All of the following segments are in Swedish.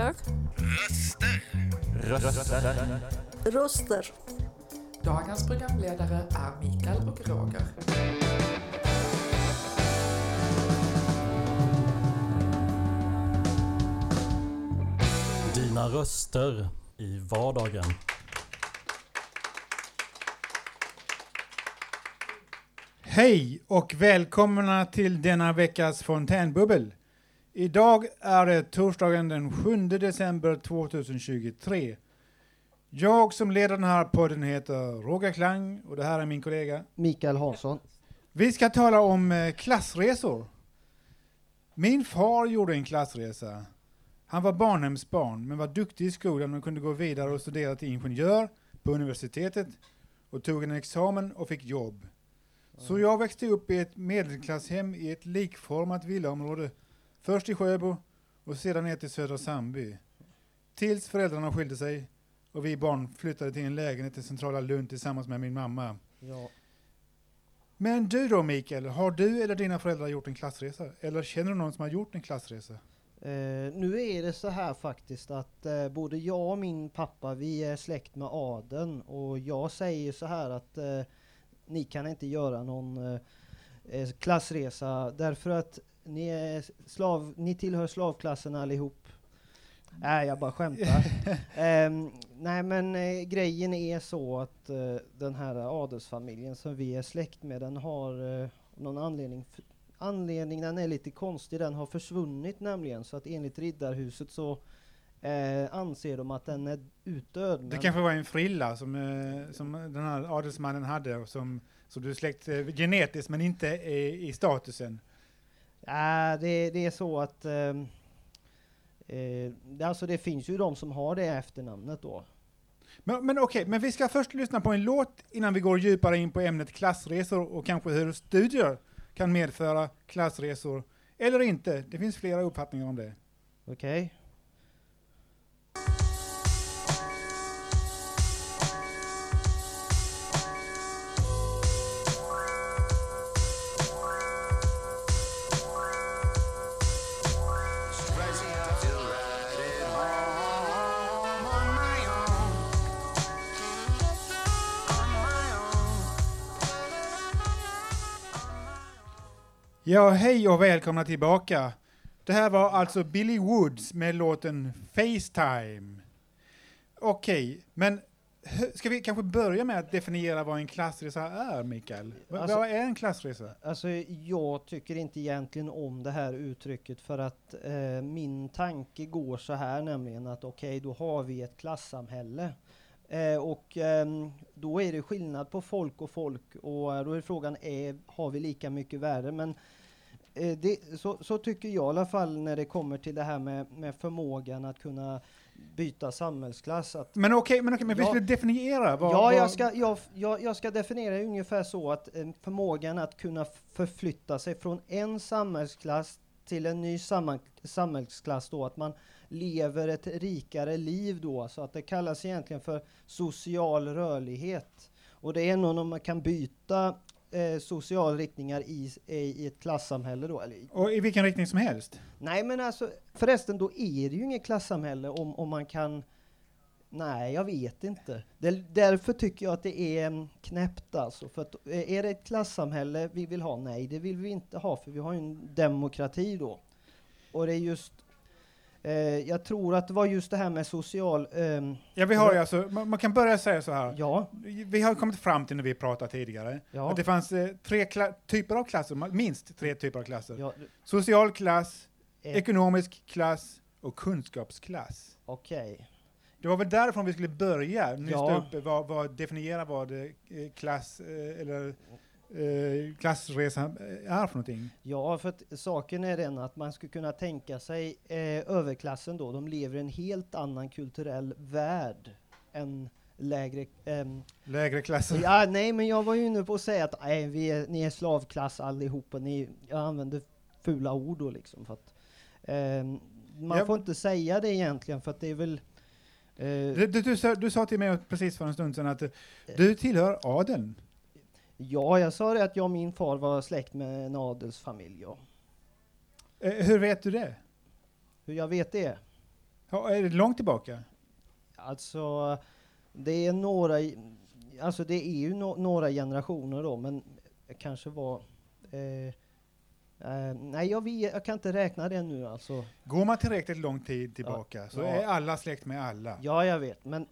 Röster. Röster. Röster. Röster. Dagens programledare är Mikael och Roger. Dina röster i vardagen. Hej och välkomna till denna veckas fontänbubbel. Idag är det torsdagen den 7 december 2023. Jag som leder den här podden heter Roger Klang och det här är min kollega. Mikael Hansson. Vi ska tala om eh, klassresor. Min far gjorde en klassresa. Han var barnhemsbarn men var duktig i skolan och kunde gå vidare och studera till ingenjör på universitetet och tog en examen och fick jobb. Så jag växte upp i ett medelklasshem i ett likformat villaområde. Först i Sjöbo och sedan ner till Södra Sandby. Tills föräldrarna skilde sig och vi barn flyttade till en lägenhet i centrala Lund tillsammans med min mamma. Ja. Men du då Mikael, har du eller dina föräldrar gjort en klassresa? Eller känner du någon som har gjort en klassresa? Eh, nu är det så här faktiskt att eh, både jag och min pappa vi är släkt med adeln och jag säger så här att eh, ni kan inte göra någon klassresa därför att ni, är slav, ni tillhör slavklassen allihop. Nej, jag bara skämtar. Ehm, nej, men eh, grejen är så att eh, den här adelsfamiljen som vi är släkt med, den har eh, någon anledning, anledning, den är lite konstig, den har försvunnit nämligen, så att enligt Riddarhuset så eh, anser de att den är utdöd. Det kanske var en frilla som, eh, som den här adelsmannen hade och som, som du är släkt eh, genetiskt men inte i, i statusen. Ja, det, det är så att ehm, eh, det- alltså det finns ju de som har det efternamnet då. Men, men okej, men vi ska först lyssna på en låt innan vi går djupare in på ämnet klassresor och kanske hur studier kan medföra klassresor eller inte. Det finns flera uppfattningar om det. Okej? Ja, hej och välkomna tillbaka. Det här var alltså Billy Woods med låten Facetime. Okej, men hö- ska vi kanske börja med att definiera vad en klassresa är, Mikael? V- Alltså- vad är en klassresa? Alltså jag tycker inte egentligen om det här uttrycket för att eh, min tanke går så här nämligen att okej, då har vi ett klassamhälle. Eh, och ehm, då är det skillnad på folk och folk och eh, då är frågan, är, har vi lika mycket värde? Men eh, det, så, så tycker jag i alla fall när det kommer till det här med, med förmågan att kunna byta samhällsklass. Att Men okej, men, okej, men vi Ja. skulle definiera vad... ja, jag ska, jag, jag, jag ska definiera ungefär så att eh, förmågan att kunna förflytta sig från en samhällsklass till en ny samhällsklass då, att man lever ett rikare liv då, så att det kallas egentligen för social rörlighet. Och det är nog när man kan byta eh, social riktningar i, i, ett klassamhälle då, eller Och i vilken riktning som helst? Nej men alltså förresten då är det ju inget klassamhälle om, om man kan Nej, jag vet inte. Där, därför tycker jag att det är mm, knäppt alltså. För att, eh, är det ett klassamhälle vi vill ha? Nej, det vill vi inte ha för vi har ju en demokrati då. Och det är just jag tror att det var just det här med social... ehm, Ja, vi har ju alltså, man, man kan börja säga så här. ja, Vi har kommit fram till när vi pratade tidigare, ja, att det fanns eh, tre typer av klasser, minst tre typer av klasser. ja, Social klass, eh, ekonomisk klass och kunskapsklass. okej. Det var väl därifrån vi skulle börja, nysta Ja. upp eh, vad, vad definiera vad eh, klass eh, eller eh, klassresa eh, är för någonting. Ja, för att saken är den att man skulle kunna tänka sig eh, överklassen då, de lever i en helt annan kulturell värld än lägre... ehm, Lägre klasser. ja, nej, men jag var ju inne på att säga att nej, vi är, ni är slavklass allihopa, ni, jag använder fula ord då liksom. För att, ehm, man Ja. får inte säga det egentligen för att det är väl... eh, Du, du, du, sa, du sa till mig precis för en stund sedan att eh, du tillhör adeln. Ja, jag sa det att jag och min far var släkt med en adelsfamilj. Ja. Eh, hur vet du det? Hur jag vet det? Ja, är det långt tillbaka? Alltså, det är några, alltså det är ju no, några generationer då, men det kanske var eh, eh, nej, jag, vet, jag kan inte räkna det nu alltså. Går man tillräckligt lång tid tillbaka så Ja. är alla släkt med alla. Ja, jag vet, men,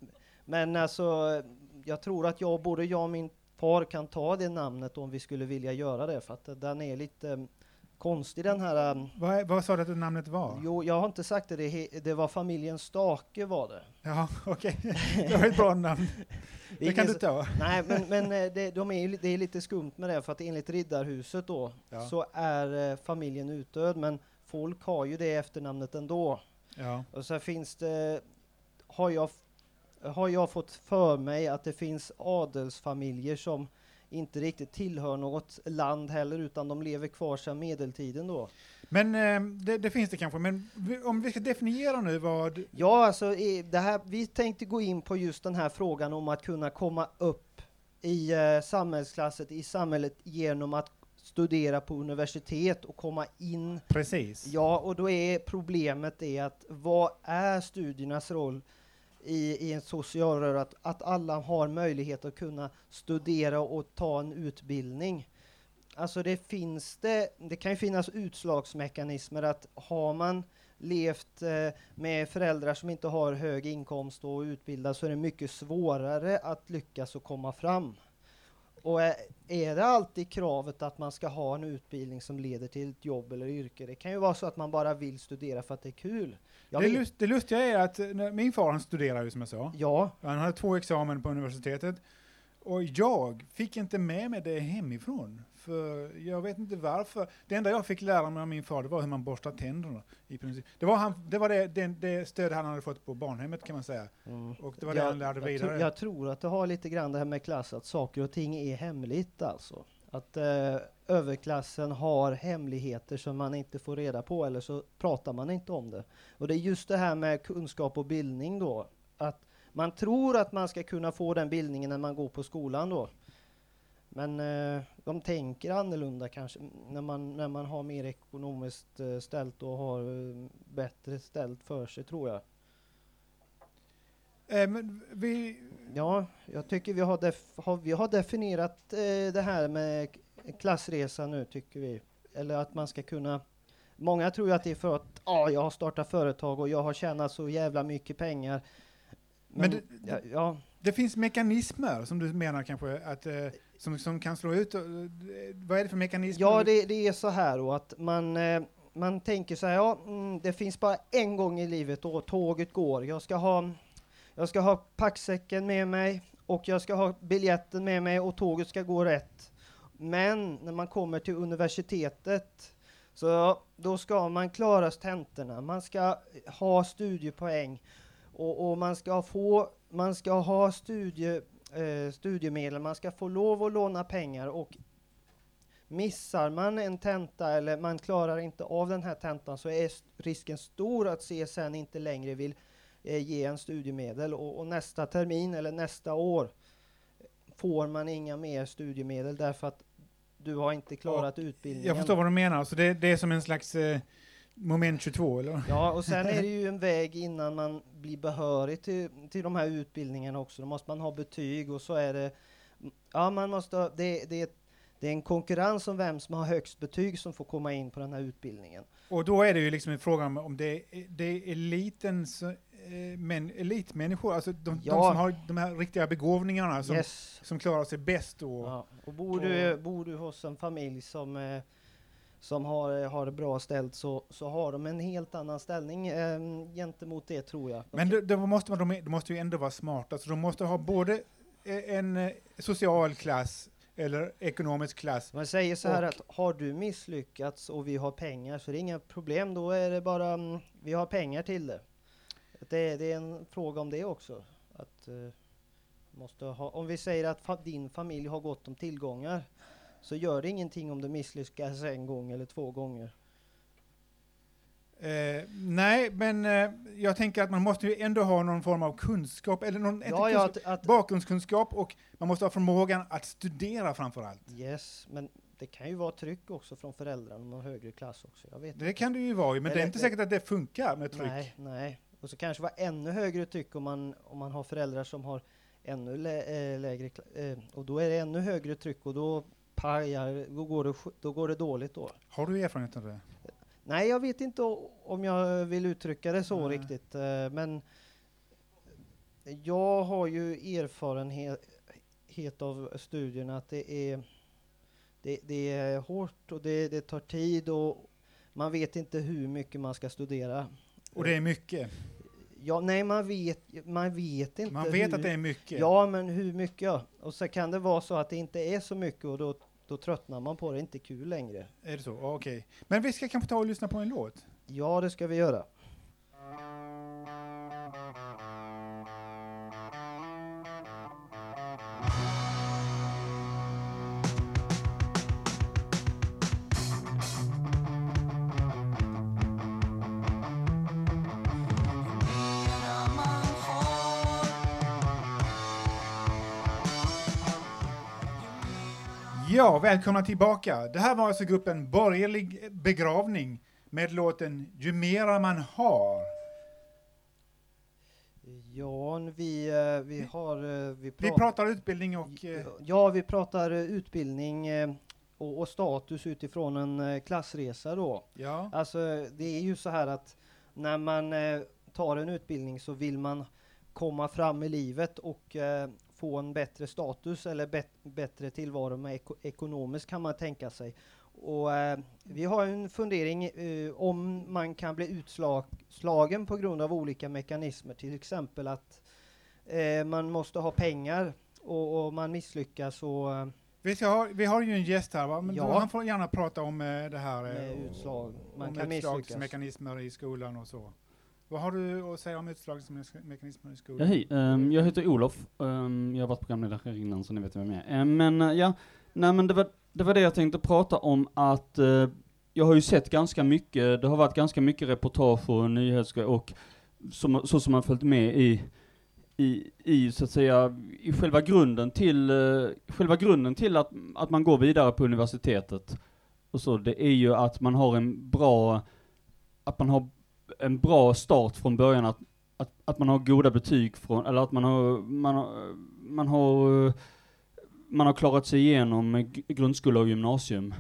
men alltså, jag tror att jag, både jag och min far kan ta det namnet om vi skulle vilja göra det, för att den är lite eh, konstig den här. eh, Vad, vad sa du att namnet var? Jo, jag har inte sagt det, det, det var familjen Stake var det. Ja, okej. Det var ett bra namn. Det Det kan du ta. Nej, men, men eh, det, de är, det är lite skumt med det, för att enligt Riddarhuset då, Ja. så är familjen utdöd, men folk har ju det efternamnet ändå. Ja. Och så finns det, har jag, har jag fått för mig att det finns adelsfamiljer som inte riktigt tillhör något land heller, utan de lever kvar sedan medeltiden då. Men eh, det, det finns det kanske, men om vi ska definiera nu vad... Ja, alltså det här, vi tänkte gå in på just den här frågan om att kunna komma upp i eh, samhällsklasset, i samhället genom att studera på universitet och komma in. Precis. Ja, och då är problemet det att vad är studiernas roll i, i en social rör att, att alla har möjlighet att kunna studera och ta en utbildning. Alltså det finns det, det kan ju finnas utslagsmekanismer att har man levt eh, med föräldrar som inte har hög inkomst och utbildad så är det mycket svårare att lyckas och komma fram. Och är, är det alltid kravet att man ska ha en utbildning som leder till ett jobb eller yrke? Det kan ju vara så att man bara vill studera för att det är kul. Jag Det, lust, det lustiga är att eh, min far han studerar ju som jag sa. Ja, Han hade två examen på universitetet. Och jag fick inte med mig det hemifrån. För jag vet inte varför. Det enda jag fick lära mig av min far det var hur man borstar tänderna. I princip. Det var, han, det, var det, det, det stöd han hade fått på barnhemmet kan man säga. Och det var det jag, han lärde jag, vidare. tro- jag tror att det har lite grann det här med klass, att saker och ting är hemligt alltså. Att eh, överklassen har hemligheter som man inte får reda på eller så pratar man inte om det. Och det är just det här med kunskap och bildning då. Att man tror att man ska kunna få den bildningen när man går på skolan då. Men eh, de tänker annorlunda kanske när man, när man har mer ekonomiskt eh, ställt och har eh, bättre ställt för sig tror jag. Eh, men vi, Ja, jag tycker vi har, har, vi har definierat eh, det här med klassresa nu, tycker vi. Eller att man ska kunna... Många tror ju att det är för att ah, jag har startat företag och jag har tjänat så jävla mycket pengar. Men, Men det- ja, ja, det finns mekanismer som du menar kanske att, eh, som, som kan slå ut. Eh, vad är det för mekanism? ja det, det är så här då att man, eh, man tänker så här, ja, mm, det finns bara en gång i livet då tåget går. Jag ska ha, jag ska ha packsäcken med mig och jag ska ha biljetten med mig och tåget ska gå rätt. Men när man kommer till universitetet så då ska man klara tentorna, man ska ha studiepoäng och, och man ska få, man ska ha studie, eh, studiemedel, man ska få lov att låna pengar och missar man en tenta eller man klarar inte av den här tentan så är risken stor att CSN inte längre vill eh, ge en studiemedel och, och nästa termin eller nästa år får man inga mer studiemedel därför att du har inte klarat utbildningen. Jag förstår vad du menar. Så det, det är som en slags eh, moment 22, eller? Ja, och sen är det ju en väg innan man blir behörig till, till de här utbildningarna också. Då måste man ha betyg och så är det, ja man måste, ha- det, det, det är en konkurrens om vem som har högst betyg som får komma in på den här utbildningen. Och då är det ju liksom en fråga om, om det, är, det är elitens eh, men, elitmänniskor, alltså de, de Ja. som har de här riktiga begåvningarna som, Yes. som klarar sig bäst då. Ja. Och bor du, bor du hos en familj som, eh, som har, har det bra ställt så, så har de en helt annan ställning eh, gentemot det tror jag. Men då, då måste man, de, de måste ju ändå vara smarta, så de måste ha både eh, en eh, social klass eller ekonomisk klass. Man säger så här att har du misslyckats och vi har pengar så är det inga problem, då är det bara mm, vi har pengar till det. Det, det är en fråga om det också. Att, eh, måste ha, om vi säger att fa, din familj har gott om tillgångar så gör det ingenting om du misslyckas en gång eller två gånger. Eh, nej, men eh, jag tänker att man måste ju ändå ha någon form av kunskap, eller någon, inte Ja, ja, kunskap, att, bakgrundskunskap och man måste ha förmågan att studera framför allt. yes, men det kan ju vara tryck också från föräldrarna om man har högre klass också. Jag vet Det kan det ju vara, men det är Eller- inte säkert att det funkar med tryck. Nej, nej. Och så kanske vara ännu högre tryck om man, om man har föräldrar som har ännu lä, eh, lägre eh, och då är det ännu högre tryck och då pajar, då går det, då går det dåligt då. Har du erfarenhet av det? Nej, jag vet inte om jag vill uttrycka det så Nej. riktigt, eh, men jag har ju erfarenhet av studierna att det är, det, det är hårt och det, det tar tid och man vet inte hur mycket man ska studera. Och det är mycket. Ja, nej, man vet, man vet inte. Man vet hur, att det är mycket. Ja, men hur mycket? Ja. Och så kan det vara så att det inte är så mycket och då, då tröttnar man på det, inte kul längre. Är det så? Okej. Men vi ska kanske ta och lyssna på en låt. Ja, det ska vi göra. Ja, välkomna tillbaka. Det här var alltså gruppen Borgerlig begravning med låten Ju mera man har. Ja, vi, eh, vi har... eh, Vi, Vi pra- pratar utbildning och... eh, Ja, vi pratar eh, utbildning eh, och, och status utifrån en eh, klassresa då. Ja, Alltså, det är ju så här att när man eh, tar en utbildning så vill man komma fram i livet och eh, få en bättre status eller bet- bättre tillvaro med eko- ekonomiskt kan man tänka sig. Och eh, vi har en fundering eh, om man kan bli utslagen på grund av olika mekanismer, till exempel att eh, man måste ha pengar och, och man misslyckas och eh, vi, ha, vi har ju en gäst här, va? men Ja. då, han får gärna prata om eh, det här. eh, med utslag. Man om utslagsmekanismer i skolan och så. Vad har du att säga om utslagsmekanismer i Ja, skolan? hej, Um, jag heter Olof. Um, jag har varit programledare här innan så ni vet vem jag är. Ehm, men uh, ja, nej men det var, det var det jag tänkte prata om att uh, jag har ju sett ganska mycket, det har varit ganska mycket reportage och nyhetsgrejer och som, så som man följt med i, i, i så att säga, i själva grunden till, uh, själva grunden till att, att man går vidare på universitetet. Och så, det är ju att man har en bra, att man har en bra start från början, att att, att man har goda betyg från, eller att man har, man har, man har, man har klarat sig igenom grundskola och gymnasium.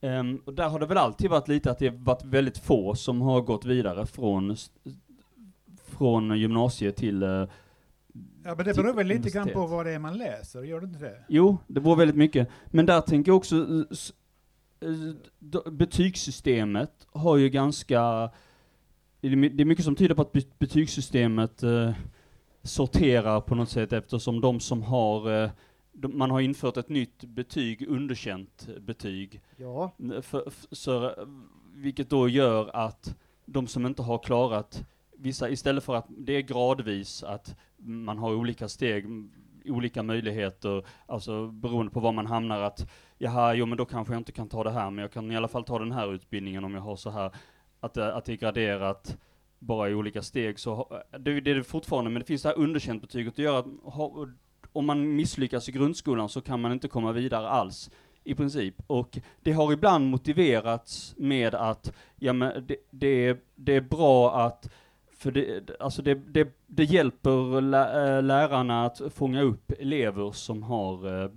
Ehm, och där har det väl alltid varit lite att det varit väldigt få som har gått vidare från, från gymnasiet till eh, Ja, men det beror väl lite grann på vad det är man läser, gör det inte det? Jo, det beror väldigt mycket. Men där tänker jag också, eh, eh, betygssystemet har ju ganska, det är mycket som tyder på att be- betygssystemet eh, sorterar på något sätt eftersom de som har, eh, de, man har infört ett nytt betyg, underkänt betyg, Ja, för, så, vilket då gör att de som inte har klarat vissa, istället för att det är gradvis att man har olika steg, olika möjligheter, alltså beroende på var man hamnar att jaha, jo men då kanske jag inte kan ta det här, men jag kan i alla fall ta den här utbildningen om jag har så här, att, det- att det är graderat bara i olika steg, så det, det är det fortfarande, men det finns det här underkänt betyget, det gör att ha, om man misslyckas i grundskolan så kan man inte komma vidare alls i princip. Och det har ibland motiverats med att ja, men det, det, är, det är bra att för det, alltså det, det, det hjälper lä, eh, lärarna att fånga upp elever som har eh,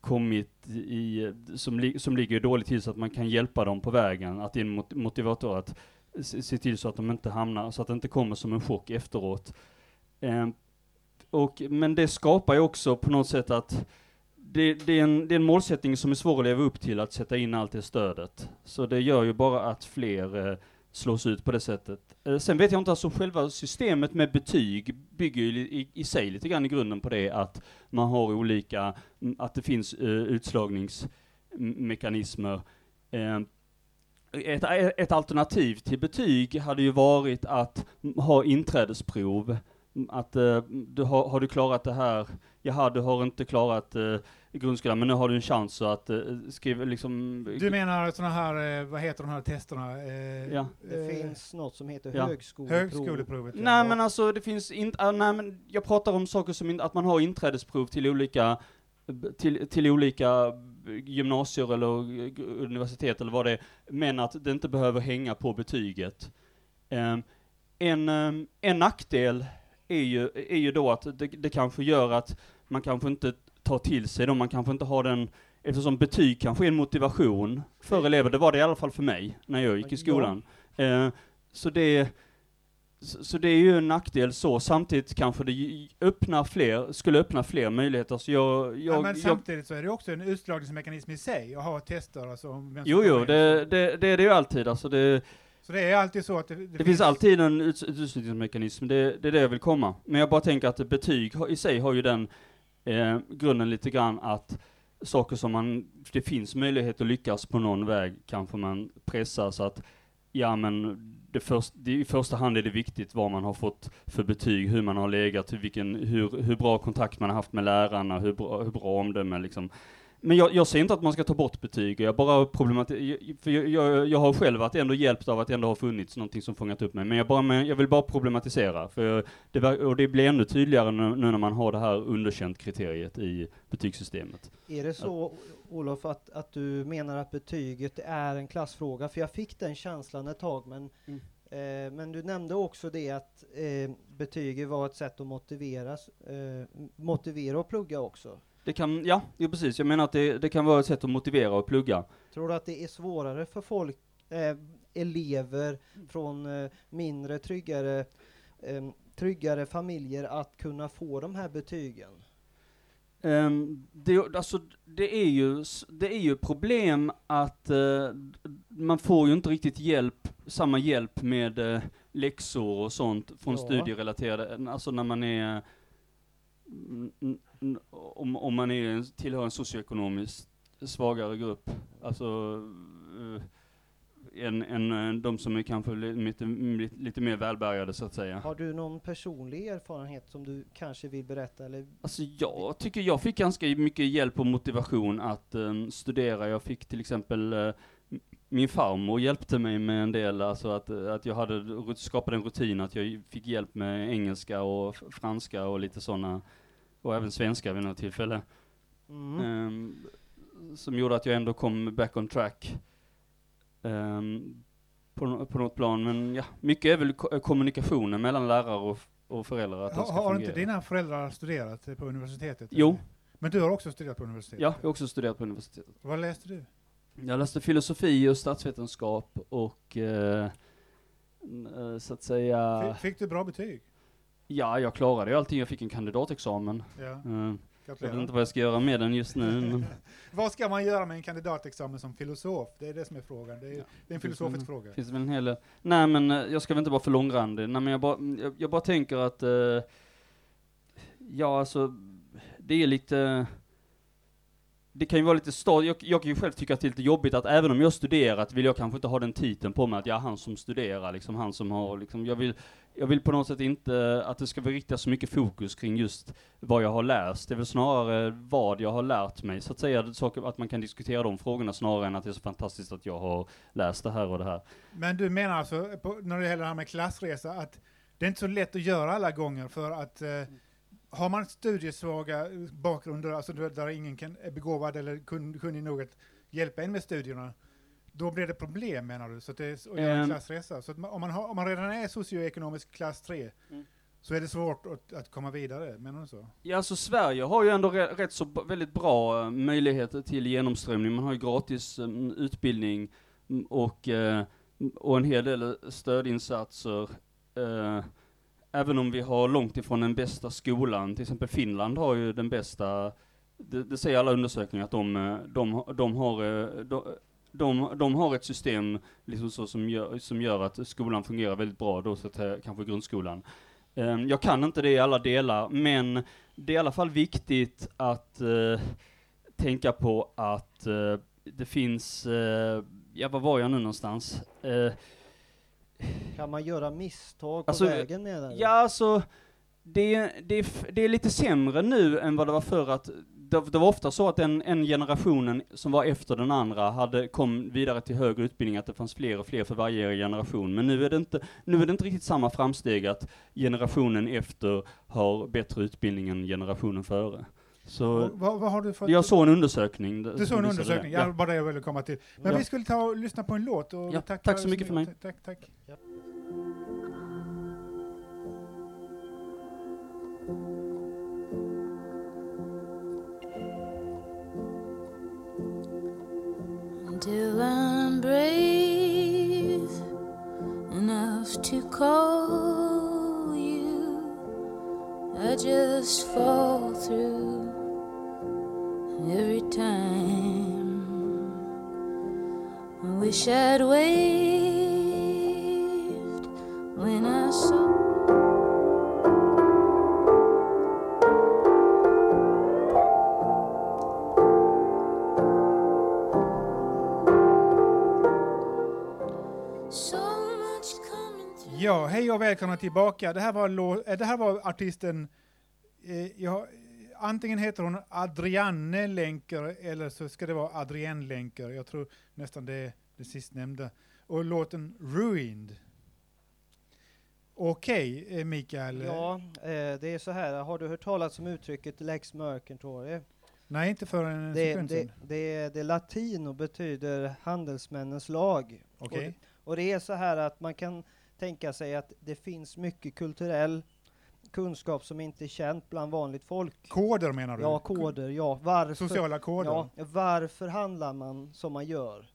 kommit i, som, li, som ligger dåligt till så att man kan hjälpa dem på vägen, att det är en motivator att se, se till så att de inte hamnar, så att det inte kommer som en chock efteråt. Eh, och, men det skapar ju också på något sätt att det, det, är en, det är en målsättning som är svår att leva upp till, att sätta in allt det stödet. Så det gör ju bara att fler eh, slås ut på det sättet. Eh, sen vet jag inte, alltså själva systemet med betyg bygger ju i, i, sig lite grann i grunden på det att man har olika, mm, att det finns uh, utslagningsmekanismer. Uh, ett, ett alternativ till betyg hade ju varit att ha inträdesprov. Mm, att uh, du har, har du klarat det här, jaha du har inte klarat eh, grundskolan men nu har du en chans att eh, skriva liksom... Du menar sådana här, eh, vad heter de här testerna? Eh, Ja. det eh, finns något som heter ja. högskoleprov. Högskoleprovet. ja. Nej men alltså det finns inte, ah, nej men jag pratar om saker som in, att man har inträdesprov till olika, till, till olika gymnasier eller eh, universitet eller vad det är, men att det inte behöver hänga på betyget. Ehm, en, ehm, en nackdel är ju, är ju då att det, det kanske gör att man kanske inte tar till sig dem, man kanske inte har den, eftersom betyg kanske är en motivation för elever, det var det i alla fall för mig när jag gick i Ja. skolan. Eh, så det så det är ju en nackdel så, samtidigt kanske det öppnar fler, skulle öppna fler möjligheter. Så jag, ja, jag, men jag samtidigt så är det också en utslagningsmekanism i sig att ha tester. Alltså, Jo, jo, det, det, det är det ju alltid. Alltså det, Så det är alltid så att det, det finns alltid en uts- utslutningsmekanism, det, det är det jag vill komma. Men jag bara tänker att betyg i sig har ju den eh, grunden lite grann att saker som man, det finns möjlighet att lyckas på någon väg, kanske man pressar så att, ja men, det först, det, i första hand är det viktigt vad man har fått för betyg, hur man har legat, hur, vilken, hur, hur bra kontakt man har haft med lärarna, hur bra, hur bra omdöme liksom. Men jag, jag säger inte att man ska ta bort betyg, jag bara problematiserar, för jag, jag, jag har själv varit ändå hjälpt av att det ändå har funnits någonting som fångat upp mig, men jag, bara, men jag vill bara problematisera, för det, och det blir ännu tydligare nu, nu när man har det här underkänt-kriteriet i betygssystemet. Är det så, Olof, att, att du menar att betyget är en klassfråga? För jag fick den känslan ett tag, men, Mm. eh, men du nämnde också det att eh, betyget var ett sätt att motiveras, eh, motivera och plugga också. Det kan, ja, jo, precis, jag menar att det, det kan vara ett sätt att motivera och plugga. Tror du att det är svårare för folk, eh, elever från eh, mindre tryggare, eh, tryggare familjer att kunna få de här betygen? Um, det, alltså, det, är ju, det är ju problem att eh, man får ju inte riktigt hjälp, samma hjälp med uh, läxor och sånt från Ja. studierelaterade, alltså när man är, om, om man är, tillhör en socioekonomiskt svagare grupp, alltså eh, än, än eh, de som är kanske li- lite, lite, mer välbärgade så att säga. Har du någon personlig erfarenhet som du kanske vill berätta? Eller? Alltså jag tycker jag fick ganska mycket hjälp och motivation att eh, studera. Jag fick till exempel m- min farmor hjälpte mig med en del, alltså att, att jag hade skapade en rutin att jag fick hjälp med engelska och franska och lite sådana, och även svenska vid något tillfälle. Mm. Ehm, som gjorde att jag ändå kom back on track. ehm, på, på något plan, men ja, mycket är väl ko- kommunikationen mellan lärare och, och föräldrar, att Har, ska har fungera. inte dina föräldrar studerat på universitetet? Jo. eller? Men du har också studerat på universitetet? Ja, jag har också studerat på universitetet. Vad läste du? Jag läste filosofi och statsvetenskap och eh, eh, så att säga, F- Fick du bra betyg? ja jag klarade ju allting, jag fick en kandidatexamen. Ja, Eh, jag vet inte vad jag ska göra med den just nu, Vad ska man göra med en kandidatexamen som filosof? Det är det som är frågan. Det är, Ja. det är en filosofisk fråga. finns det väl en hel. Nej men eh, jag ska väl inte vara för långrandig, nej men jag bara, jag, jag bara tänker att, eh, ja alltså, det är lite, det kan ju vara lite stad, jag, jag kan ju själv tycka att det är lite jobbigt att även om jag studerat vill jag kanske inte ha den titeln på mig att jag är han som studerar, liksom han som har, liksom, jag vill, jag vill på något sätt inte att det ska riktigt så mycket fokus kring just vad jag har läst. Det är väl snarare vad jag har lärt mig, så att säga, saker, att man kan diskutera de frågorna snarare än att det är så fantastiskt att jag har läst det här och det här. Men du menar alltså, på, när det gäller det här med klassresa, att det är inte så lätt att göra alla gånger för att eh, har man studiesvaga bakgrunder, alltså där ingen kan, är begåvad eller kun- kunnig nog att hjälpa en med studierna, då blir det problem menar du, så att det är att göra en Ehm. klassresa. Så att man, om, man har, om man redan är socioekonomisk klass 3, Mm. så är det svårt att, att komma vidare, menar du så? Ja, alltså Sverige har ju ändå re- rätt så väldigt bra eh, möjligheter till genomströmning. Man har ju gratis eh, utbildning och, eh, och en hel del stödinsatser även om vi har långt ifrån den bästa skolan. Till exempel Finland har ju den bästa, det, det säger alla undersökningar att de, de, har- de har de, de, de har ett system liksom så som, gör, som gör att skolan fungerar väldigt bra, då så att kanske grundskolan. Ehm, jag kan inte det i alla delar, men det är i alla fall viktigt att uh, tänka på att uh, det finns, uh, ja var var jag nu någonstans? Kan man göra misstag på Alltså, vägen menar du? ja, alltså, det, det, det är lite sämre nu än vad det var förr att det, det var ofta så att en, en generationen som var efter den andra hade, kom vidare till högre utbildning, att det fanns fler och fler för varje generation. Men nu är det inte, nu är det inte riktigt samma framsteg att generationen efter har bättre utbildning än generationen före. Så vad, vad har du fått? jag såg en undersökning. du såg en undersökning, det. ja. bara det jag ville komma till. Men Ja. vi skulle ta och lyssna på en låt. Och Ja, tack, tack så mycket för mig. Tack, tack. Until I'm brave enough to call you. I just fall through every time. I wish I'd waved when I saw. Ja, hej och välkomna tillbaka. Det här var, eh, det här var artisten, eh, ja, antingen heter hon Adrianne Lenker eller så ska det vara Adrienne Lenker. Jag tror nästan det är det sistnämnda. Och låten Ruined. Okej, eh, Mikael. Ja, eh, det är så här. Har du hört talas om uttrycket Lex Mercantore? Nej, inte för en Det, sekund det, det, det latin och betyder handelsmännens lag. Okej. Och, och det är så här att man kan tänka sig att det finns mycket kulturell kunskap som inte är känt bland vanligt folk. Koder menar du? Ja, koder, ja. Varför, Sociala koder? ja, varför handlar man som man gör?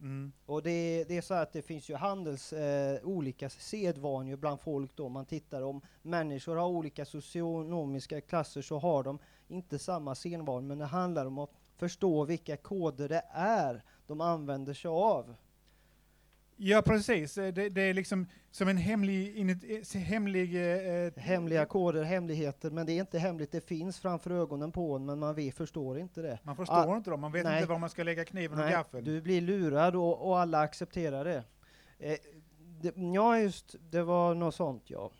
Mm. Och det, det är så att det finns ju handels, eh, olika sedvanor bland folk då. Man tittar om människor har olika socionomiska klasser så har de inte samma sedvanor. Men det handlar om att förstå vilka koder det är de använder sig av. Ja, precis. Eh, Det, det är liksom som en hemlig... eh, hemlig eh, Hemliga koder, hemligheter, men det är inte hemligt. Det finns framför ögonen på en, men man vet, förstår inte det. Man förstår Ah, inte dem, man vet nej. inte var man ska lägga kniven och Nej, gaffeln. du blir lurad och, och alla accepterar det. Eh, det. Ja, just det var något sånt, ja.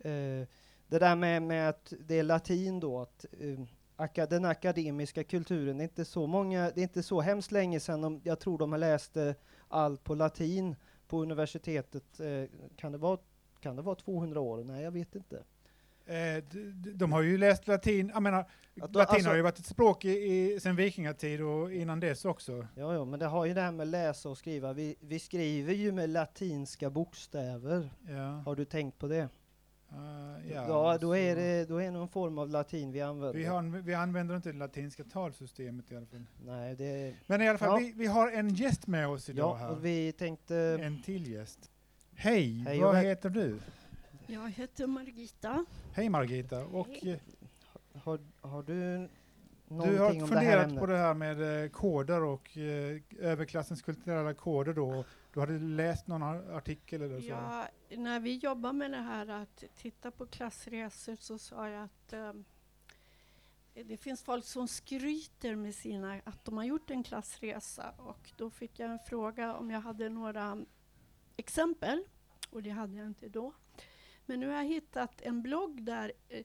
Eh, det där med, med att det är latin då, att eh, aka, den akademiska kulturen, det är inte så många, det är inte så hemskt länge sedan de, jag tror de har läst allt på latin på universitetet. Eh, kan, det vara, kan det vara 200 år? Nej, jag vet inte. Eh, de har ju läst latin, jag menar, då- latin alltså- har ju varit ett språk i, i, sen vikingatid och innan dess också. Ja, ja, men det har ju det här med läsa och skriva. Vi, vi skriver ju med latinska bokstäver. Ja, Har du tänkt på det? Eh, Ja, ja, då, är det, då är det någon form av latin vi använder. Vi, har, vi använder inte det latinska talsystemet i alla fall. Nej, det... Men i alla fall, Ja. vi, vi har en gäst med oss idag Ja, här. och vi tänkte... En till gäst. Hej, Hej vad heter du? Jag heter Margita. Hej Margita. Och eh, Har, har du du har om det här funderat ämnet? på det här med eh, koder och eh, överklassens kulturella koder då. Du hade läst någon artikel eller så? Ja, när vi jobbade med det här att titta på klassresor så sa jag att ehm, det finns folk som skryter med sina, att de har gjort en klassresa och då fick jag en fråga om jag hade några exempel och det hade jag inte då. Men nu har jag hittat en blogg där eh,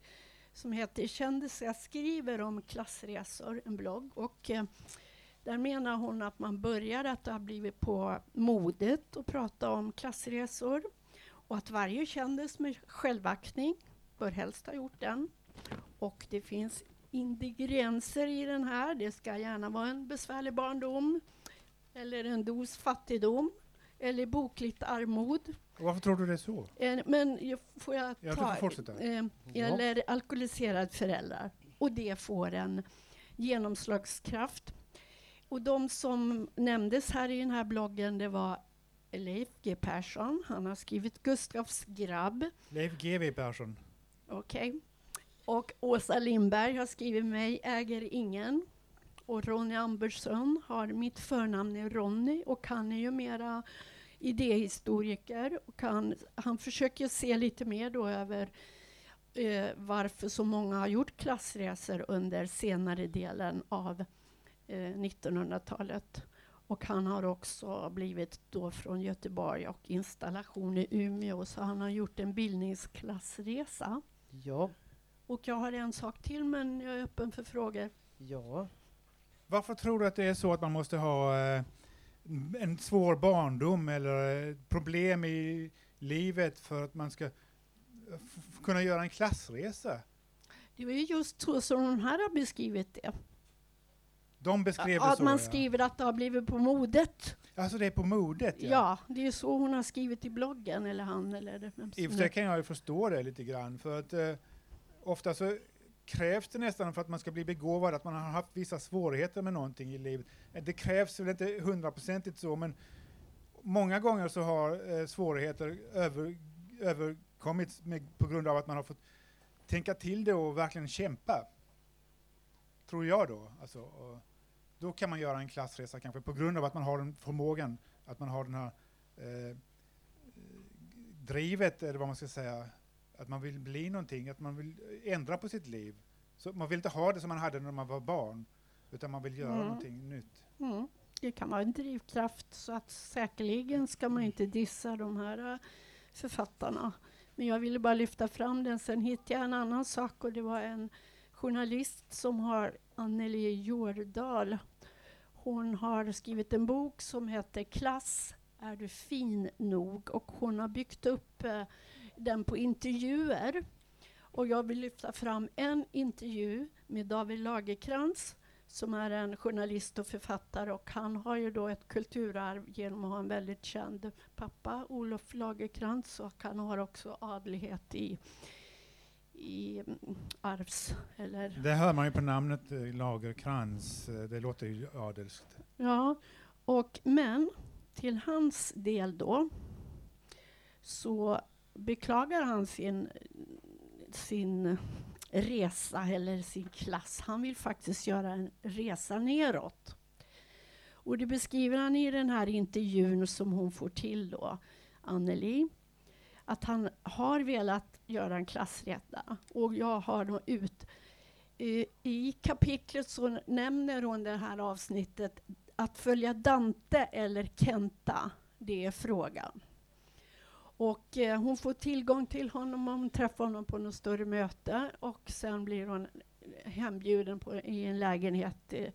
som heter Kändisar skriver om klassresor, en blogg. Och eh, där menar hon att man börjar att det har blivit på modet att prata om klassresor och att varje kändis med självaktning bör helst ha gjort den. Och det finns ingredienser i den här. Det ska gärna vara en besvärlig barndom eller en dos fattigdom eller bokligt armod. Varför tror du det är så? Eh, Men jag- får jag Ja, ta... får fortsätta. Eh, eller alkoholiserad föräldrar. Och det får en genomslagskraft. Och de som nämndes här i den här bloggen, det var Leif G Persson. Han har skrivit Gustavs grabb. Leif GW Persson. Okej. Och Åsa Lindberg har skrivit mig äger ingen. Och Ronny Ambersson har mitt förnamn är Ronny och han är ju mera idéhistoriker. Och han, han försöker se lite mer då över eh, varför så många har gjort klassresor under senare delen av eh, 1900-talet. Och han har också blivit då från Göteborg och installation i Umeå, så han har gjort en bildningsklassresa. Ja, Och jag har en sak till, men jag är öppen för frågor. ja. Varför tror du att det är så att man måste ha eh, en svår barndom eller eh, problem i livet för att man ska kunna göra en klassresa? Det är ju just så som de här har beskrivit det. De beskrev det att så. man ja. skriver att det har blivit på modet. Alltså det är på modet Ja. ja. det är så hon har skrivit i bloggen, eller han eller det- vem I och för det- sig kan jag ju förstå det lite grann, för att eh, ofta så krävs det nästan för att man ska bli begåvad att man har haft vissa svårigheter med någonting i livet. Eh, Det krävs väl inte hundraprocentigt så, men många gånger så har eh, svårigheter över, överkommits med, på grund av att man har fått tänka till det och verkligen kämpa. Tror jag då. Alltså, och då kan man göra en klassresa kanske på grund av att man har den förmågan, att man har den här eh, drivet, eller vad man ska säga, att man vill bli någonting, att man vill ändra på sitt liv. Så man vill inte ha det som man hade när man var barn, utan man vill göra Mm. någonting nytt. Mm. Det kan vara en drivkraft, så att säkerligen ska man inte dissa de här eh, författarna. Men jag ville bara lyfta fram den. Sen hittade jag en annan sak och det var en journalist som har Anneli Jordal. Hon har skrivit en bok som heter Klass, är du fin nog? Och hon har byggt upp eh, den på intervjuer. Och jag vill lyfta fram en intervju med David Lagerkrans som är en journalist och författare och han har ju då ett kulturarv genom att ha en väldigt känd pappa, Olof Lagerkrans, och han har också adlighet i, i mm, arvs... Eller, Det hör man ju på namnet eh, Lagerkrans, eh, det låter ju adelskt. ja, och men till hans del då så beklagar han sin, sin resa eller sin klass. Han vill faktiskt göra en resa neråt. Och det beskriver han i den här intervjun som hon får till då, Anneli. Att han har velat göra en klassrätta. och jag har då ut i, I kapitlet så nämner hon det här avsnittet att följa Dante eller Kenta, det är frågan. Och eh, hon får tillgång till honom om hon träffar honom på något större möte och sen blir hon hembjuden på, i en lägenhet eh,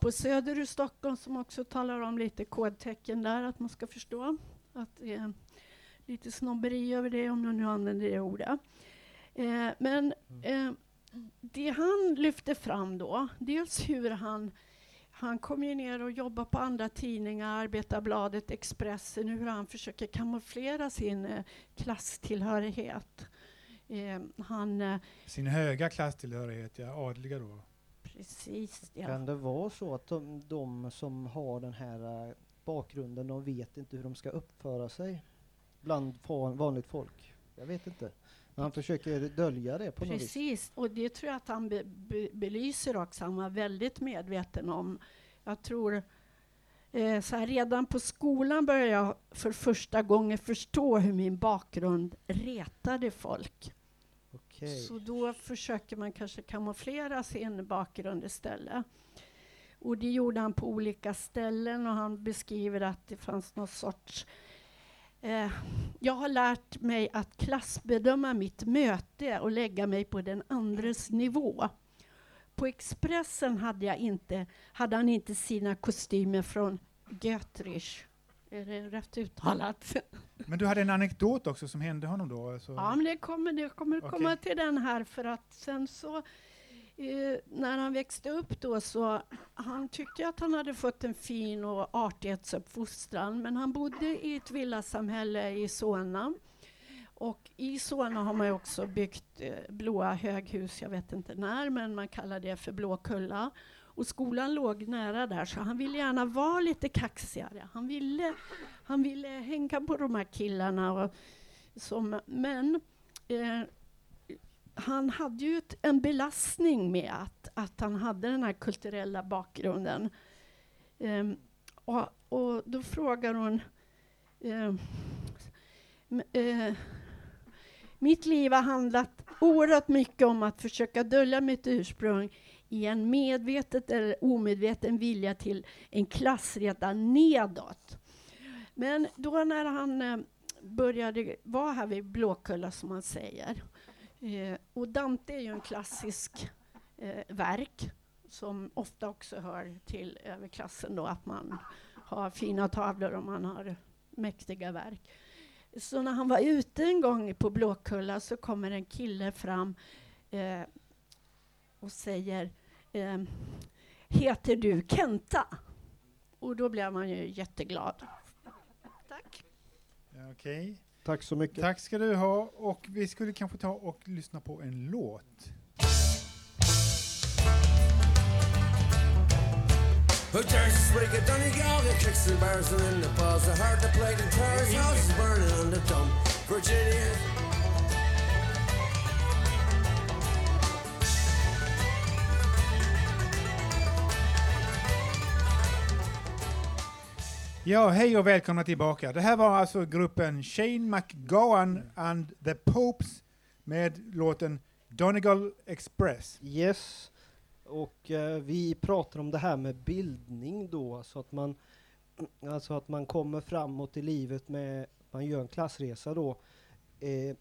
på Söder i Stockholm som också talar om lite kodtecken där, att man ska förstå att eh, lite snobberi över det, om jag nu använder det ordet. Eh, men eh, det han lyfter fram då, dels hur han han kom ju ner och jobbade på andra tidningar, Arbetarbladet, Expressen, hur han försöker kamouflera sin eh, klasstillhörighet. Eh, han, eh, Sin höga klasstillhörighet, ja, adliga då. precis, ja. Kan det vara så att de, de som har den här eh, bakgrunden, de vet inte hur de ska uppföra sig bland vanligt folk? Jag vet inte. Men han försöker dölja det på något vis. Precis, och det tror jag att han be, be, belyser också. Han var väldigt medveten om. Jag tror eh, så här, redan på skolan började jag för första gången förstå hur min bakgrund retade folk. Okej. Så då försöker man kanske kamouflera sin bakgrund istället. Och det gjorde han på olika ställen och han beskriver att det fanns någon sorts Eh, jag har lärt mig att klassbedöma mitt möte och lägga mig på den andres nivå. På Expressen hade, jag inte, hade han inte sina kostymer från Götrich. Är det rätt uttalat? Men du hade en anekdot också som hände honom då? Alltså. Ja, men det kommer, det kommer Okej. komma till den här för att sen så eh, när han växte upp då så han tyckte att han hade fått en fin och artighetsuppfostran men han bodde i ett villasamhälle i Solna. Och i Solna har man ju också byggt eh, blåa höghus, jag vet inte när, men man kallar det för Blåkulla. Och skolan låg nära där, så han ville gärna vara lite kaxigare. Han ville, han ville hänga på de här killarna. Och, som, men eh, han hade ju ett, en belastning med att, att han hade den här kulturella bakgrunden. Um, och, och då frågar hon Um, uh, mitt liv har handlat oerhört mycket om att försöka dölja mitt ursprung i en medvetet eller omedveten vilja till en klassreda nedåt. Men då när han eh, började vara här vid Blåkulla, som man säger, eh, och Dante är ju en klassisk eh, verk som ofta också hör till överklassen då, att man har fina tavlor och man har mäktiga verk. Så när han var ute en gång på Blåkulla så kommer en kille fram eh, och säger eh, Heter du Kenta? Och då blev man ju jätteglad. Tack. Okej. Okay. Tack så mycket. Tack ska du ha. Och vi skulle kanske ta och lyssna på en låt. Who dares to speak you go? The kicks and bars and in the balls. I heard the plate and tires. Houses burning on the dump. Virginia. Ja, hej och välkomna tillbaka. Det här var alltså gruppen Shane McGowan and the Popes med låten Donegal Express. Yes. Och eh, vi pratar om det här med bildning då, så att man alltså att man kommer framåt i livet med, man gör en klassresa då. Eh,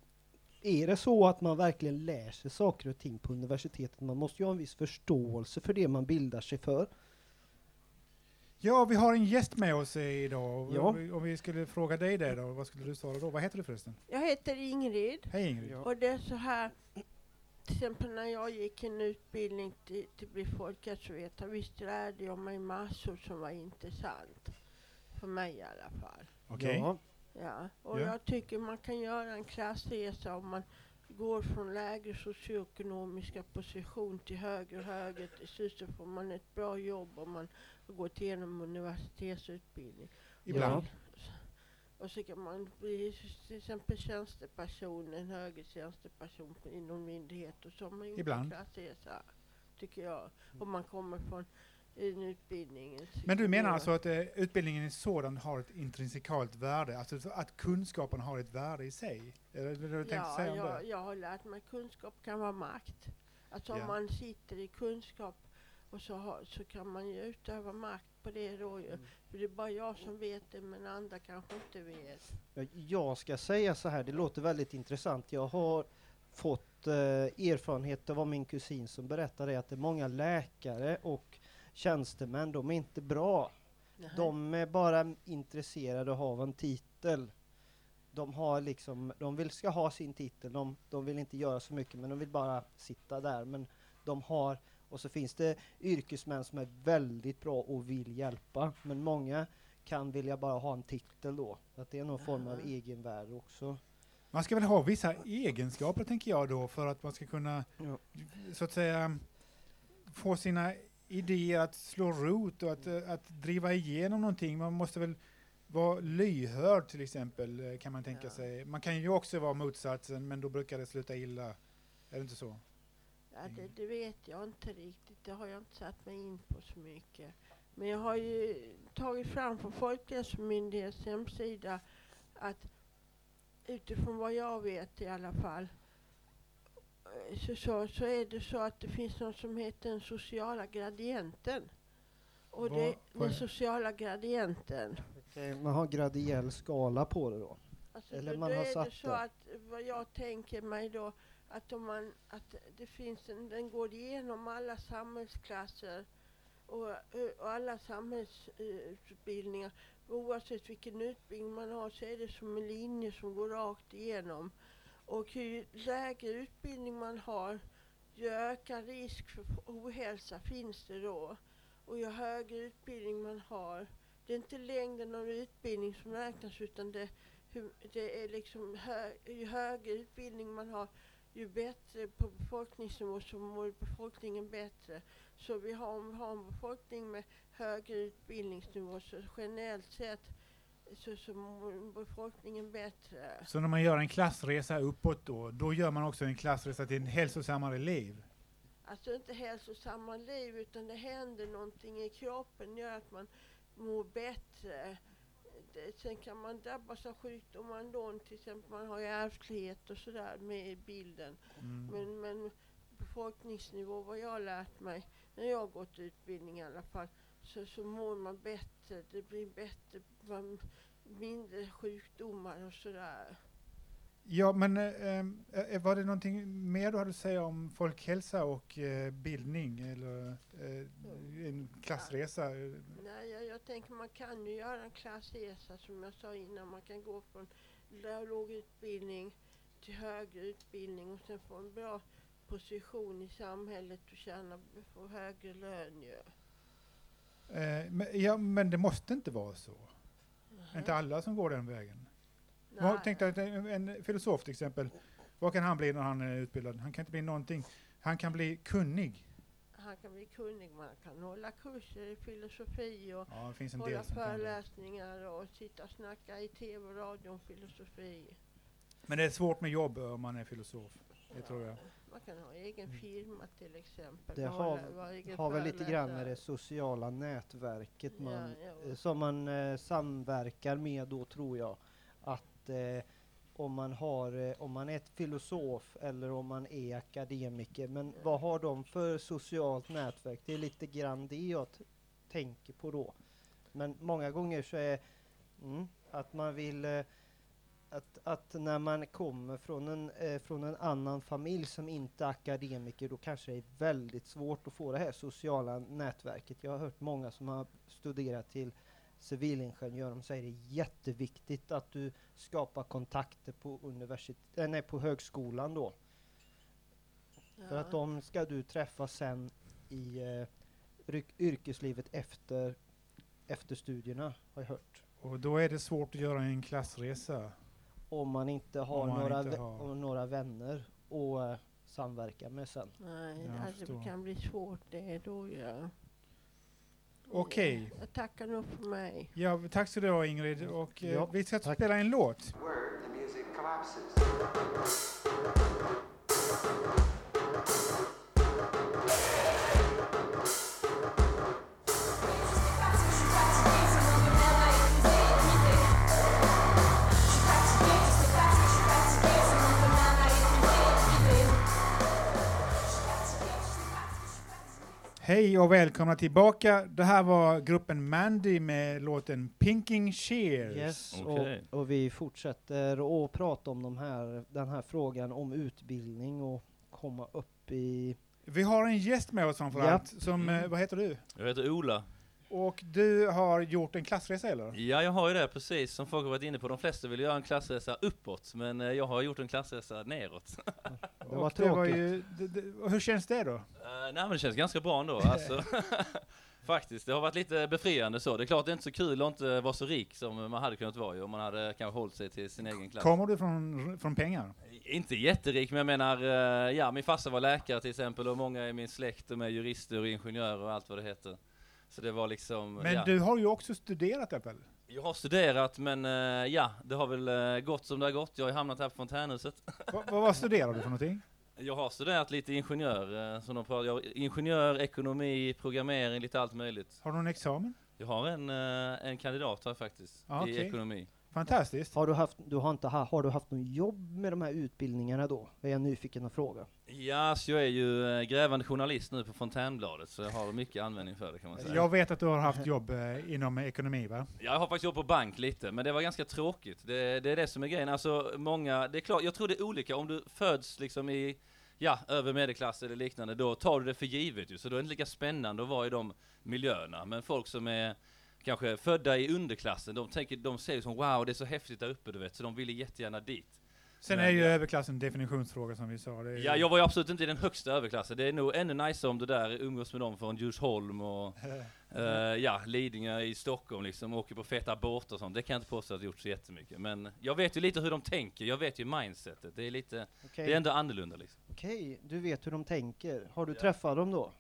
är det så att man verkligen lär sig saker och ting på universitetet? Man måste ju ha en viss förståelse för det man bildar sig för. Ja, vi har en gäst med oss idag. Ja. Om, vi, om vi skulle fråga dig det då, vad skulle du svara då? Vad heter du förresten? Jag heter Ingrid Hej Ingrid. Ja. och det är så här, till exempel när jag gick en utbildning till, till bli folkhälsovetare, visst lärde jag mig massor som var intressant. För mig i alla fall. Okej. Ja. Ja. Och Ja. jag tycker man kan göra en klassresa om man går från lägre socioekonomiska position till högre och högre. Till slut så får man ett bra jobb om man har gått igenom universitetsutbildning. Ibland. Och så kan man bli till exempel tjänsteperson, en högre tjänsteperson inom myndighet och så har man gjort Ibland. en klassresa, tycker jag. Om man kommer från en utbildning. Men du menar alltså att eh, utbildningen i sådan har ett intrinsikalt värde, alltså så att kunskapen har ett värde i sig? Du tänkte Ja, säga om jag, jag har lärt mig att kunskap kan vara makt. Alltså om Ja. man sitter i kunskap och så, har, så kan man ju utöva makt på det då ju. Mm. För det är bara jag som vet det men andra kanske inte vet. Ja, Jag ska säga så här, det låter väldigt intressant. Jag har fått eh, erfarenhet av min kusin som berättade att det är många läkare och tjänstemän, de är inte bra. De är bara intresserade av en titel. De har liksom, de vill ska ha sin titel, de, de vill inte göra så mycket men de vill bara sitta där. Men de har, och så finns det yrkesmän som är väldigt bra och vill hjälpa. Men många kan vilja bara ha en titel då. Att det är någon form av egenvärde också. Man ska väl ha vissa egenskaper tänker jag då för att man ska kunna Ja. så att säga få sina idéer att slå rot och att, eh, att driva igenom någonting. Man måste väl vara lyhörd till exempel eh, kan man tänka Ja. sig. Man kan ju också vara motsatsen men då brukar det sluta illa. Är det inte så? Ja, det, det vet jag inte riktigt. Det har jag inte satt mig in på så mycket. Men jag har ju tagit fram på Folkhälsomyndighetens hemsida att utifrån vad jag vet i alla fall så, så, så är det så att det finns något som heter den sociala gradienten. Och Vad- det, vad den är- sociala gradienten. Okej, Man har gradiell skala på det då. Alltså Eller då, man då har är satt det så det. att vad jag tänker mig då att om man att det finns en, den går igenom alla samhällsklasser och, eh, och alla samhällsutbildningar. Oavsett vilken utbildning man har så är det som en linje som går rakt igenom. Och ju lägre utbildning man har ju ökad risk för ohälsa finns det då. Och ju högre utbildning man har, det är inte längden av utbildning som räknas utan det det är liksom hö, ju högre utbildning man har, ju bättre på befolkningsnivå så mår befolkningen bättre. Så vi har, om vi har en befolkning med högre utbildningsnivå så generellt sett så, så mår befolkningen bättre. Så när man gör en klassresa uppåt då, då gör man också en klassresa till en hälsosammare liv? Alltså inte hälsosamma liv utan det händer någonting i kroppen gör att man mår bättre. Det, sen kan man drabbas av sjukdomar ändå, till exempel man har ju ärftlighet och sådär med i bilden. Mm. Men, men befolkningsnivå, vad jag har lärt mig när jag har gått utbildning i alla fall, så, så mår man bättre. Det blir bättre, mindre sjukdomar och sådär. Ja, men eh, var det någonting mer du hade att säga om folkhälsa och eh, bildning eller eh, en klassresa? Nej, jag, jag tänker man kan ju göra en klassresa som jag sa innan. Man kan gå från låg utbildning till högre utbildning och sen få en bra position i samhället och tjäna, få högre lön ju. Eh, men, ja, men det måste inte vara så. Mhm. Inte alla som går den vägen. Jag tänkte att en, en filosof till exempel, vad kan han bli när han är utbildad? Han kan inte bli någonting. Han kan bli kunnig. Han kan bli kunnig, man kan hålla kurser i filosofi och Ja, hålla föreläsningar och sitta och snacka i tv och radio om filosofi. Men det är svårt med jobb om man är filosof. Det tror jag. Man kan ha egen firma till exempel. Det har, har väl lite grann med det sociala nätverket Ja, man, ja. eh, som man eh, samverkar med då tror jag. Att eh, om man har, eh, om man är ett filosof eller om man är akademiker, men vad har de för socialt nätverk? Det är lite grann det jag t- tänker på då. Men många gånger så är mm, att man vill eh, att, att när man kommer från en, eh, från en annan familj som inte är akademiker, då kanske det är väldigt svårt att få det här sociala nätverket. Jag har hört många som har studerat till civilingenjör, de säger det är jätteviktigt att du skapar kontakter på, universitet, äh, nej, på högskolan då. För Ja. att de ska du träffa sen i eh, yrkeslivet efter, efter studierna, har jag hört. Och då är det svårt att göra en klassresa. Om man inte har, man några, inte har- några vänner och eh, samverka med sen. Nej, alltså, det kan bli svårt det då ja. Okej. Jag tackar nog för mig. Ja, tack så du ha Ingrid. Och eh, Ja, vi ska tack. spela en låt. word, Hej och välkomna tillbaka. Det här var gruppen Mandy med låten Pinking Cheers. Yes, Okej. och, och vi fortsätter att prata om de här, den här frågan om utbildning och komma upp i... Vi har en gäst med oss framförallt. Som, Mm. eh, vad heter du? Jag heter Ola. Och du har gjort en klassresa eller? Ja, jag har ju det precis som folk har varit inne på. De flesta vill göra en klassresa uppåt, men eh, jag har gjort en klassresa neråt. Det var och det var tråkigt. ju, det, det, hur känns det då? Uh, nej men det känns ganska bra ändå, alltså. Faktiskt, det har varit lite befriande så. Det är klart det är inte så kul att inte vara så rik som man hade kunnat vara ju, om man hade kanske hållit sig till sin egen klass. Kommer du från, från pengar? Inte jätterik, men jag menar, eh, ja min farsa var läkare till exempel och många i min släkt de är jurister och ingenjörer och allt vad det heter. Så det var liksom, Men ja. du har ju också studerat Apple. Jag har studerat men eh, ja, det har väl eh, gått som det har gått. Jag har ju hamnat här på fontänhuset. Va, va, vad studerar du för någonting? Jag har studerat lite ingenjör, eh, som de pratar, jag, ingenjör, ekonomi, programmering, lite allt möjligt. Har du någon examen? Jag har en, eh, en kandidat här faktiskt, Ah, i okej. ekonomi. Fantastiskt. Har du haft, du har inte, ha- har du haft något jobb med de här utbildningarna då? Är jag nyfiken att fråga. Ja, så jag är ju eh, grävande journalist nu på Fontänbladet, så jag har mycket användning för det kan man säga. Jag vet att du har haft jobb eh, inom ekonomi va? Jag har faktiskt jobbat på bank lite, men det var ganska tråkigt. Det, det är det som är grejen. Alltså många, det är klart, jag tror det är olika. Om du föds liksom i, ja, över medelklass eller liknande, då tar du det för givet ju. Så då är det inte lika spännande att vara i de miljöerna. Men folk som är kanske födda i underklassen, de tänker, de säger som wow, det är så häftigt där uppe du vet, så de vill gärna dit. Sen Men, är ju ja. överklass en definitionsfråga som vi sa. Ju- Ja, jag var ju absolut inte i den högsta överklassen. Det är nog ännu nice om du där umgås med dem från Djursholm och eh, ja, Lidingö i Stockholm liksom, åker på feta båtar och sånt. Det kan jag inte påstå att jag gjort så jättemycket. Men jag vet ju lite hur de tänker, jag vet ju mindsetet. Det är lite, Okej, det är ändå annorlunda liksom. Okej, du vet hur de tänker. Har du träffat dem då?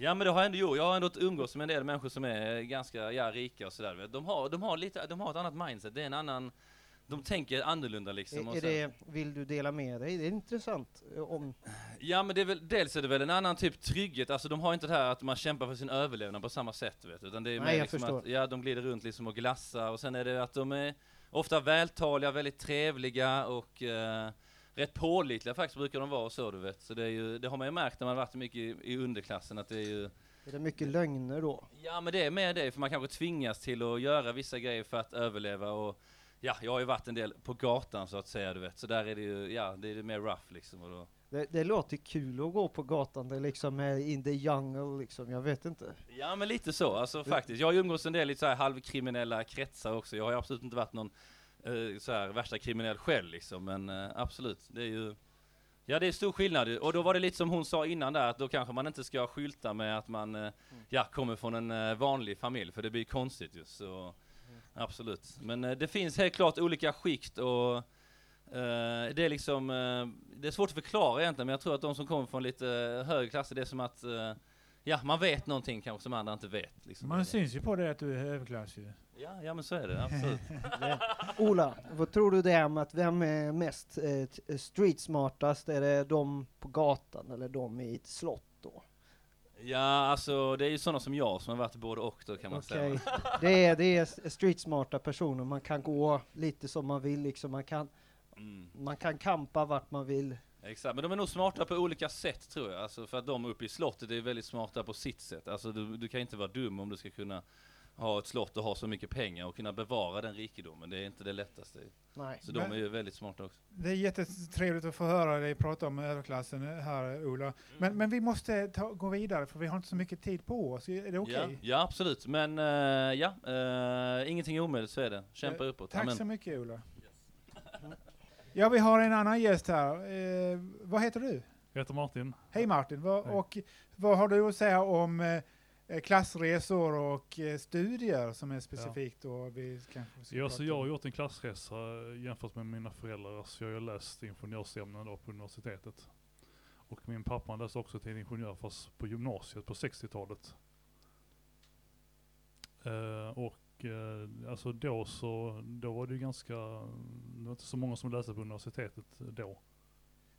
Ja men det har jag ändå gjort. Jag har ändå umgås med en del människor som är ganska, ja, rika och sådär. De har, de har lite, de har ett annat mindset. Det är en annan, de tänker annorlunda liksom. Är, är det, vill du dela med dig? Det är intressant. eh, Om, Ja men det är väl, dels är det väl en annan typ trygghet, alltså de har inte det här att man kämpar för sin överlevnad på samma sätt vet du, utan det är Nej, mer liksom förstår. att, ja de glider runt liksom och glassar och sen är det att de är ofta vältaliga, väldigt trevliga och eh, rätt pålitliga faktiskt brukar de vara så du vet. Så det är ju, det har man ju märkt när man varit mycket i, i underklassen att det är ju är det mycket lögner då? Ja men det är mer det, för man kanske tvingas till att göra vissa grejer för att överleva och Ja, jag har ju varit en del på gatan så att säga du vet, så där är det ju, ja det är mer rough liksom och då Det, det låter kul att gå på gatan, det liksom är in the jungle liksom, jag vet inte. Ja men lite så, alltså faktiskt. Jag har ju umgås en del i så här halvkriminella kretsar också. Jag har ju absolut inte varit någon eh, så här värsta kriminell själv liksom, men eh, absolut, det är ju Ja det är stor skillnad och då var det lite som hon sa innan där att då kanske man inte ska skylta med att man eh, ja, kommer från en eh, vanlig familj för det blir konstigt ju. Så, Absolut. Men eh, det finns helt klart olika skikt och eh, det är liksom, eh, det är svårt att förklara egentligen men jag tror att de som kommer från lite högre klasser det är som att eh, Ja, man vet någonting kanske som andra inte vet. Liksom. Man syns ju på det att du är överklass ju. Ja, ja men så är det absolut. Ola, vad tror du det är med att vem är mest eh, street smartast? Är det de på gatan eller de i ett slott då? Ja, alltså det är ju sådana som jag som har varit både och då kan man Okej, säga. det är, det är street smarta personer, man kan gå lite som man vill liksom, man kan, Mm. man kan kampa vart man vill. Exakt, men de är nog smarta på olika sätt tror jag. Alltså för att de uppe i slottet är väldigt smarta på sitt sätt. Alltså du, du kan inte vara dum om du ska kunna ha ett slott och ha så mycket pengar och kunna bevara den rikedomen. Det är inte det lättaste. Nej. Så de är ju väldigt smarta också. Det är jättetrevligt att få höra dig prata om överklassen här, Ola. Men, men vi måste ta, gå vidare, för vi har inte så mycket tid på oss. Är det okej? Ja, ja, absolut. Men eh, ja, uh, ingenting är omöjligt, så är det. Kämpa Eh, uppåt. Tack Amen. så mycket, Ola. Ja, vi har en annan gäst här. Eh, vad heter du? Jag heter Martin. Hej Martin. Vad, Hej. och vad har du att säga om klassresor och eh, studier som är specifikt då? Vi kanske Ja, så jag har gjort en klassresa eh, jämfört med mina föräldrar. Så jag har läst ingenjörsämnen då på universitetet. Och min pappa läste också till ingenjör fast på gymnasiet på 60-talet. Eh, och eh, alltså då så, då var det ju ganska, det var inte så många som läste på universitetet då.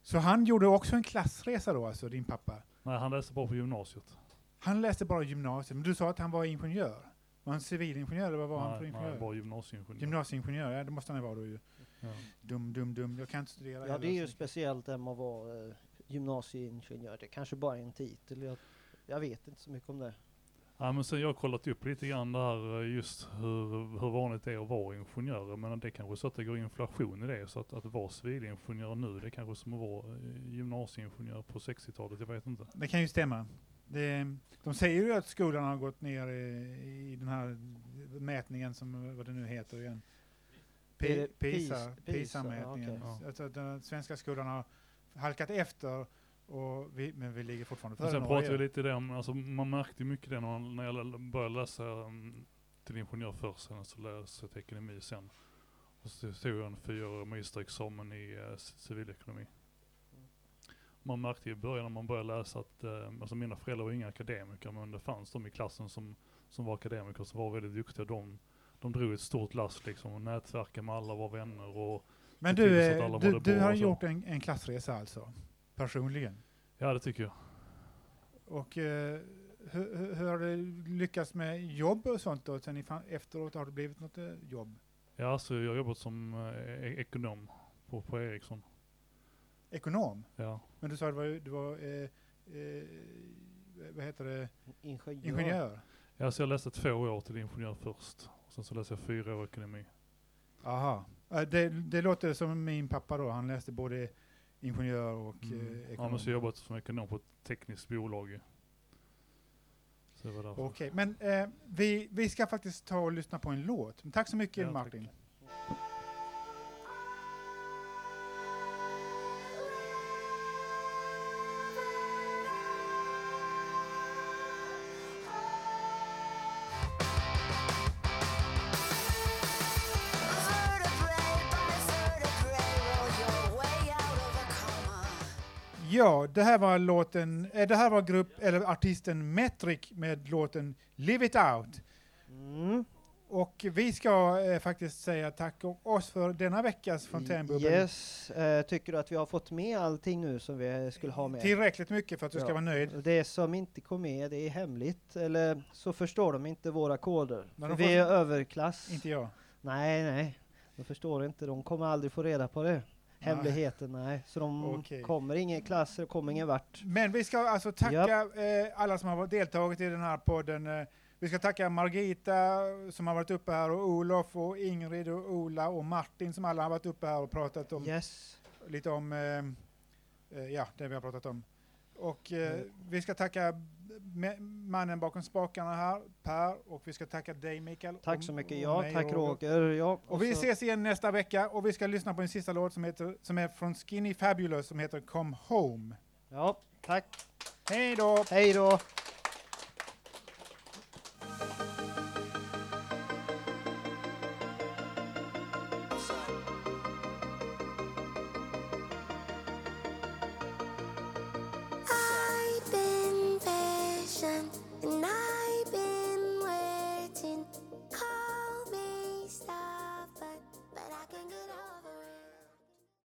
Så han gjorde också en klassresa då, alltså din pappa? Nej, han läste bara på gymnasiet. Han läste bara gymnasiet, men du sa att han var ingenjör? Var han civilingenjör eller vad var han för nej, ingenjör? nej, bara gymnasieingenjör. Gymnasieingenjör, ja det måste han vara då ju. Ja. Dum, dum, dum. Jag kan inte studera Ja, det är ju så- speciellt när man var eh, gymnasieingenjör. Det kanske bara är en titel. Jag, jag vet inte så mycket om det. Ja men sen jag har kollat upp lite grann där eh, just hur, hur vanligt det är att vara ingenjör. Men det är kanske så att det går inflation i det. Så att, att vara civilingenjör nu, det är kanske som att vara eh, gymnasieingenjör på 60-talet. Jag vet inte. Det kan ju stämma. Det, de säger ju att skolan har gått ner i, i den här mätningen som, vad det nu heter igen. P- PISA, PISA? PISA-mätningen. Alltså att den svenska skolan har halkat efter, och vi, men vi ligger fortfarande före sen pratar vi lite det om, alltså man märkte mycket det när, jag började läsa um, till ingenjör först, sen så läste jag till ekonomi sen. Och så tog jag en fyraårig magisterexamen i uh, civilekonomi. Man märkte i början när man började läsa att, eh, alltså mina föräldrar var inga akademiker men det fanns de i klassen som, som var akademiker som var väldigt duktiga. De, de drog ett stort last liksom och nätverkade med alla, var vänner och Men du, eh, du, du har gjort en, en klassresa alltså? Personligen? Ja det tycker jag. Och eh, hur, hur- har du lyckats med jobb och sånt då? Sen efteråt har det blivit något eh, jobb? Ja alltså jag har jobbat som eh, e- ekonom på, på Ericsson. Ekonom? Ja. Men du sa att du var, du var eh, eh, vad heter det? Ingenjör. Ingenjör? Ja, så jag läste två år till ingenjör först. Och sen så läste jag fyra år ekonomi. Aha. Eh, Det, det låter som min pappa då. Han läste både ingenjör och eh, Mm. Ja, ekonom. men så jag jobbat som ekonom på ett tekniskt bolag. Okej, men eh, vi, vi ska faktiskt ta och lyssna på en låt. Men tack så mycket Ja, tack. Ja, det här var låten, eh, det här var grupp, eller artisten Metric med låten Live It Out. Mm. Och vi ska eh, faktiskt säga tack och oss för denna veckas fontänbubbel. Yes. Eh, tycker du att vi har fått med allting nu som vi skulle ha med? Tillräckligt mycket för att du ska Ja. vara nöjd. Det som inte kom med, det är hemligt. Eller så förstår de inte våra koder. Vi får- är överklass. Inte jag. Nej, nej. De förstår inte. De kommer aldrig få reda på det. Hemligheten, nej. Så de Okej. kommer ingen klass, det kommer ingen vart. Men vi ska alltså tacka eh, alla som har deltagit i den här podden. Eh, vi ska tacka Margita som har varit uppe här och Olof och Ingrid och Ola och Martin som alla har varit uppe här och pratat om Yes. lite om eh, ja, det vi har pratat om. Och eh, vi ska tacka mannen bakom spakarna här, Per, och vi ska tacka dig Mikael. Tack och- så mycket. och Ja, tack Roger. Ja, Och vi så- ses igen nästa vecka och vi ska lyssna på en sista låt som, heter, som är från Skinny Fabulous som heter Come Home. Ja, tack. Hej då! Hej då!